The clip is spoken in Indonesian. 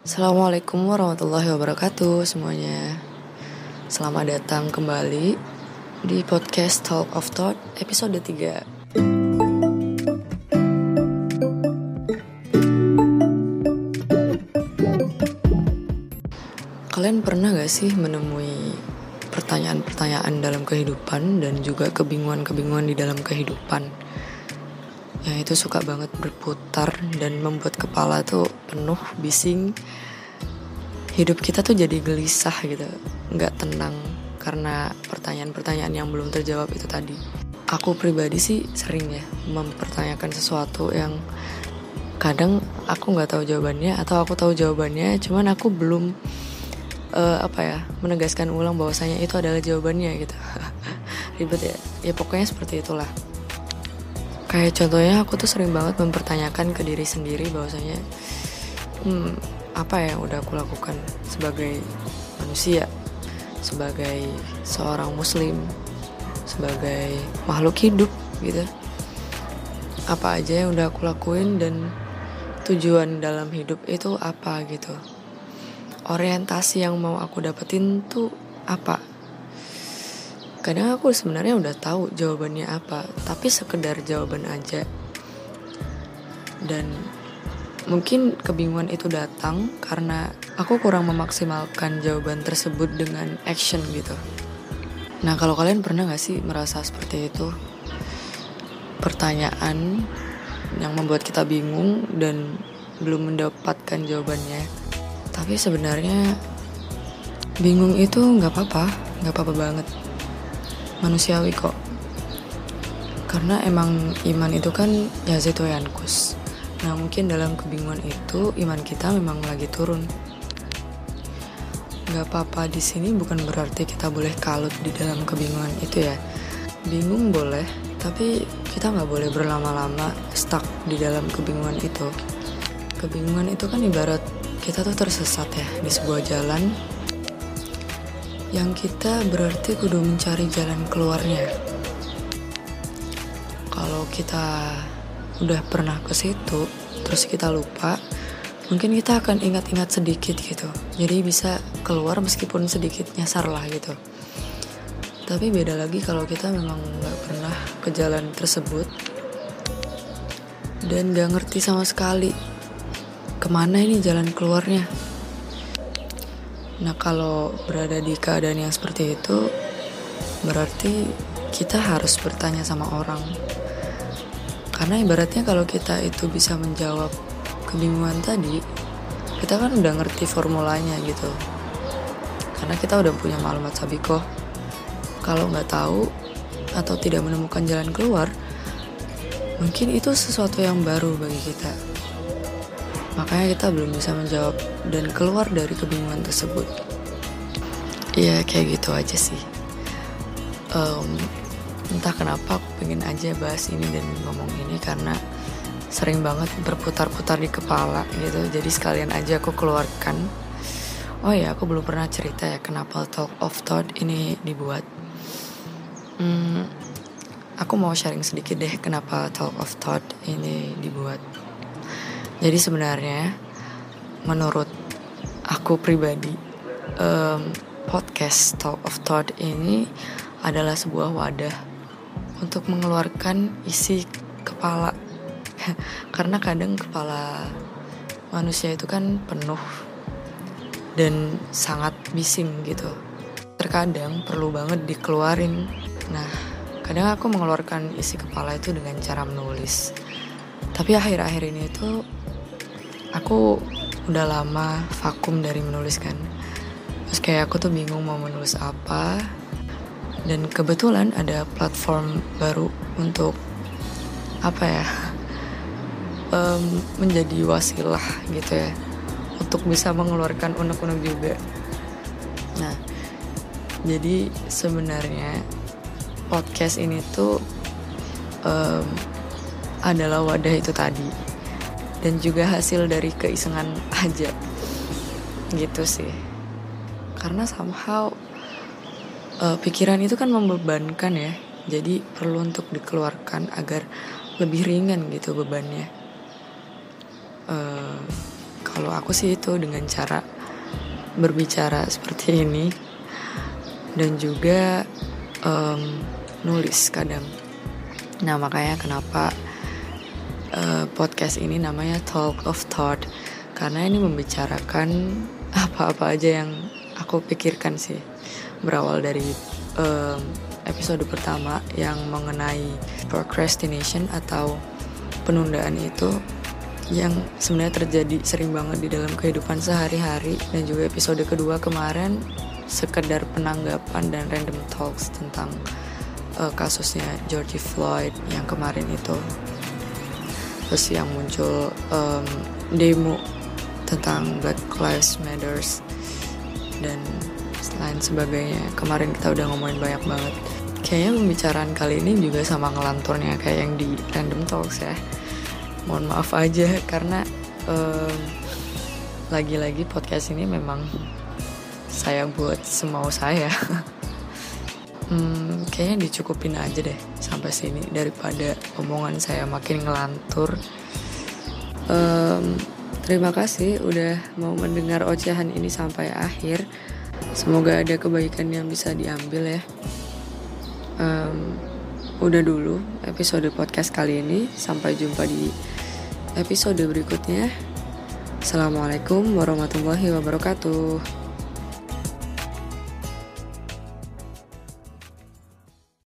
Assalamualaikum warahmatullahi wabarakatuh semuanya. Selamat datang kembali di podcast Talk of Thought episode 3 Kalian pernah gak sih menemui pertanyaan-pertanyaan dalam kehidupan dan juga kebingungan-kebingungan di dalam kehidupan yang itu suka banget berputar dan membuat kepala tuh penuh bising. Hidup kita tuh jadi gelisah gitu nggak tenang karena pertanyaan-pertanyaan yang belum terjawab itu tadi. Aku pribadi sih sering ya mempertanyakan sesuatu yang kadang aku nggak tahu jawabannya atau aku tahu jawabannya cuman aku belum uh, apa ya menegaskan ulang bahwasanya itu adalah jawabannya gitu. Ribet ya. Ya pokoknya seperti itulah kayak contohnya aku tuh sering banget mempertanyakan ke diri sendiri bahwasanya hmm, apa yang udah aku lakukan sebagai manusia sebagai seorang muslim sebagai makhluk hidup gitu. Apa aja yang udah aku lakuin dan tujuan dalam hidup itu apa gitu. Orientasi yang mau aku dapetin tuh apa kadang aku sebenarnya udah tahu jawabannya apa tapi sekedar jawaban aja. Dan mungkin kebingungan itu datang karena aku kurang memaksimalkan jawaban tersebut dengan action gitu. Nah kalau kalian pernah gak sih merasa seperti itu? Pertanyaan yang membuat kita bingung dan belum mendapatkan jawabannya. Tapi sebenarnya bingung itu nggak apa-apa nggak apa-apa banget manusiawi kok. Karena emang iman itu kan ya yankus nah mungkin dalam kebingungan itu iman kita memang lagi turun. Gak apa-apa di sini bukan berarti kita boleh kalut di dalam kebingungan itu ya. Bingung boleh tapi kita nggak boleh berlama-lama stuck di dalam kebingungan itu. Kebingungan itu kan ibarat kita tuh tersesat ya di sebuah jalan yang kita berarti kudu mencari jalan keluarnya. Kalau kita udah pernah ke situ, terus kita lupa, mungkin kita akan ingat-ingat sedikit gitu. Jadi bisa keluar meskipun sedikit nyasar lah gitu. Tapi beda lagi kalau kita memang nggak pernah ke jalan tersebut dan gak ngerti sama sekali ke mana ini jalan keluarnya. Nah, kalau berada di keadaan yang seperti itu, berarti kita harus bertanya sama orang. Karena ibaratnya kalau kita itu bisa menjawab kebingungan tadi, kita kan udah ngerti formulanya gitu. Karena kita udah punya maklumat sabiko. Kalau nggak tahu atau tidak menemukan jalan keluar, mungkin itu sesuatu yang baru bagi kita makanya kita belum bisa menjawab dan keluar dari kebingungan tersebut. Ya kayak gitu aja sih. Um, entah kenapa aku pengen aja bahas ini dan ngomong ini karena sering banget berputar-putar di kepala gitu. Jadi sekalian aja aku keluarkan. Oh ya aku belum pernah cerita ya kenapa talk of thought ini dibuat. Hmm, aku mau sharing sedikit deh kenapa talk of thought ini dibuat jadi sebenarnya menurut aku pribadi um, podcast Talk of Thought ini adalah sebuah wadah untuk mengeluarkan isi kepala. Karena kadang kepala manusia itu kan penuh dan sangat bising gitu. Terkadang perlu banget dikeluarin. Nah kadang aku mengeluarkan isi kepala itu dengan cara menulis. Tapi akhir-akhir ini tuh aku udah lama vakum dari menulis kan. Terus kayak aku tuh bingung mau menulis apa. Dan kebetulan ada platform baru untuk apa ya um, menjadi wasilah gitu ya. Untuk bisa mengeluarkan unek-unek juga. Nah jadi sebenarnya podcast ini tuh um, adalah wadah itu tadi dan juga hasil dari keisengan aja. Gitu sih. Karena somehow uh, pikiran itu kan membebankan ya. Jadi perlu untuk dikeluarkan agar lebih ringan gitu bebannya. Uh, kalau aku sih itu dengan cara berbicara seperti ini. Dan juga um, nulis kadang. Nah makanya kenapa uh, podcast ini namanya Talk of Thought. Karena ini membicarakan apa-apa aja yang aku pikirkan sih. Berawal dari um, episode pertama yang mengenai procrastination atau penundaan itu yang sebenarnya terjadi sering banget di dalam kehidupan sehari-hari. Dan juga episode kedua kemarin sekedar penanggapan dan random talks tentang uh, kasusnya George Floyd yang kemarin itu terus yang muncul um, demo tentang Black Lives Matters dan lain sebagainya. Kemarin kita udah ngomongin banyak banget. Kayaknya pembicaraan kali ini juga sama ngelanturnya kayak yang di random talks ya. Mohon maaf aja karena lagi-lagi podcast ini memang saya buat semau saya hmm, kayaknya dicukupin aja deh sampai sini daripada omongan saya makin ngelantur um, terima kasih udah mau mendengar ocehan ini sampai akhir semoga ada kebaikan yang bisa diambil ya um, udah dulu episode podcast kali ini. Sampai jumpa di episode berikutnya. Assalamualaikum warahmatullahi wabarakatuh.